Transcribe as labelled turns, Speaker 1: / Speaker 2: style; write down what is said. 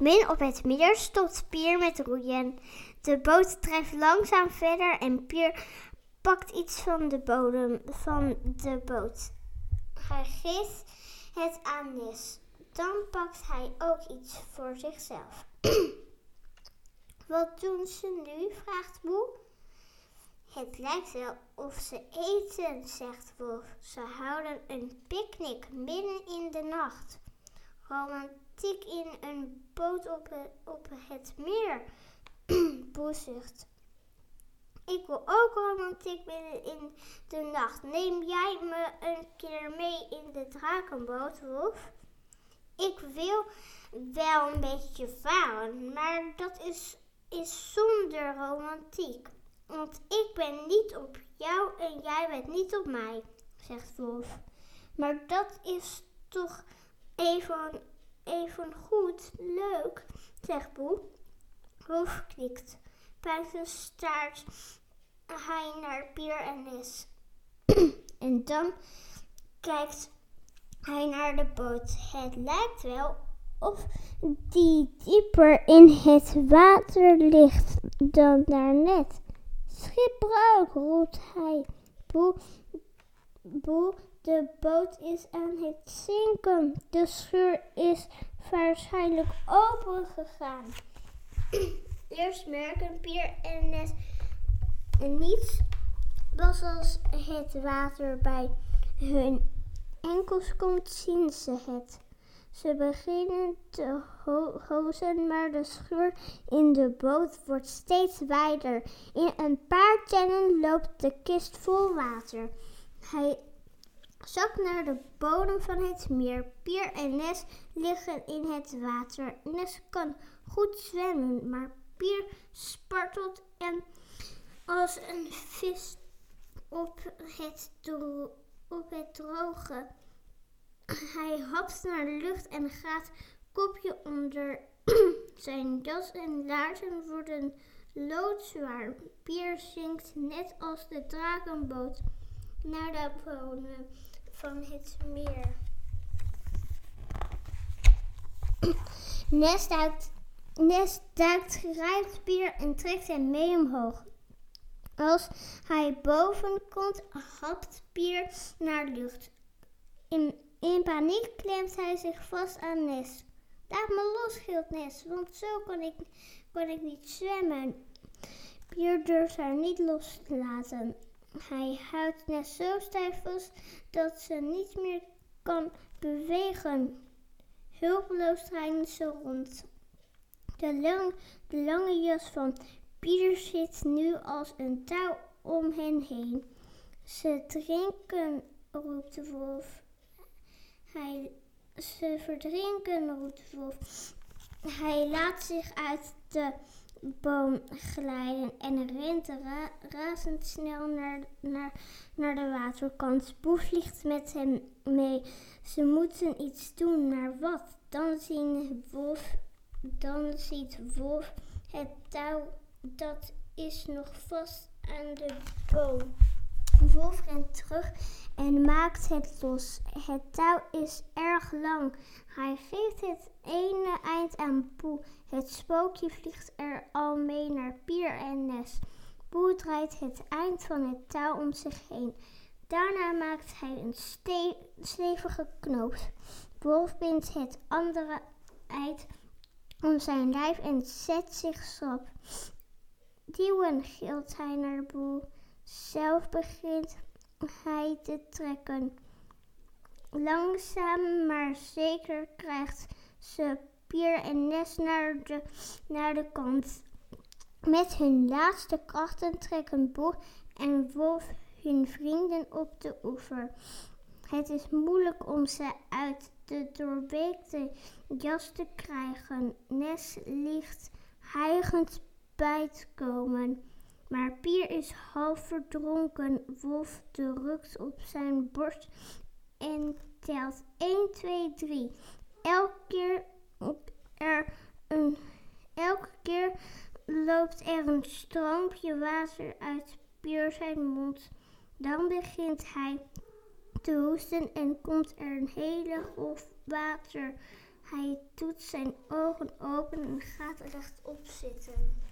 Speaker 1: Min op het meer stopt Pier met roeien. De boot drijft langzaam verder en Pier pakt iets van de bodem van de boot. Hij geeft het aan Nes. Dan pakt hij ook iets voor zichzelf. Wat doen ze nu? vraagt Boe. Het lijkt wel of ze eten, zegt Wolf. Ze houden een picknick midden in de nacht. Romantiek in een boot op het, op het meer. Boe zucht. Ik wil ook romantiek midden in de nacht. Neem jij me een keer mee in de drakenboot, Wolf? Ik wil wel een beetje varen, maar dat is, is zonder romantiek. Want ik ben niet op jou en jij bent niet op mij, zegt Wolf. Maar dat is toch even, even goed leuk, zegt Boe. Wolf knikt. Buiten staart hij naar Pier en Nis. en dan kijkt hij naar de boot. Het lijkt wel of die dieper in het water ligt dan daarnet. Schipbreuk, roept hij. Boe, boe, de boot is aan het zinken. De schuur is waarschijnlijk open gegaan. Eerst merken Pier en Nes niets. Pas als het water bij hun enkels komt, zien ze het. Ze beginnen te ho hozen, maar de scheur in de boot wordt steeds wijder. In een paar tennen loopt de kist vol water. Hij zakt naar de bodem van het meer. Pier en Nes liggen in het water. Nes kan goed zwemmen, maar Pier spartelt en als een vis op het, op het droge. Hij hapt naar de lucht en gaat kopje onder zijn jas en laarzen worden loodzwaar. Pier zinkt net als de drakenboot naar de bodem van het meer. Nest duikt, Nest duikt geruimd Pier en trekt hem mee omhoog. Als hij boven komt, hapt Pier naar lucht. In, in paniek klemt hij zich vast aan Nes. Laat me los, gilt Nes, want zo kan ik, kan ik niet zwemmen. Pier durft haar niet los te laten. Hij houdt Nes zo stijf vast dat ze niet meer kan bewegen. Hulpeloos draait ze rond. De lange jas van Pieter zit nu als een touw om hen heen. Ze drinken, roept de wolf. Hij, ze verdrinken, roept de wolf. Hij laat zich uit de boom glijden en rent ra razendsnel naar, naar, naar de waterkant. Boe vliegt met hem mee. Ze moeten iets doen, maar wat? Dan, zien wolf, dan ziet Wolf het touw dat is nog vast aan de boom. Wolf rent terug en maakt het los. Het touw is erg lang. Hij geeft het ene eind aan Poe. Het spookje vliegt er al mee naar Pier en Nes. Poe draait het eind van het touw om zich heen. Daarna maakt hij een ste stevige knoop. Wolf bindt het andere eind om zijn lijf en zet zich schrap. Duwen, gilt hij naar boel. Zelf begint te trekken. Langzaam maar zeker krijgt ze Pier en Nes naar de, naar de kant. Met hun laatste krachten trekken Boer en Wolf hun vrienden op de oever. Het is moeilijk om ze uit de doorbeekte jas te krijgen. Nes ligt hijgend komen. Maar Pier is half verdronken. Wolf drukt op zijn borst en telt 1, 2, 3. Elke keer, er een, elke keer loopt er een stroompje water uit Pier zijn mond. Dan begint hij te hoesten en komt er een hele golf water. Hij doet zijn ogen open en gaat rechtop zitten.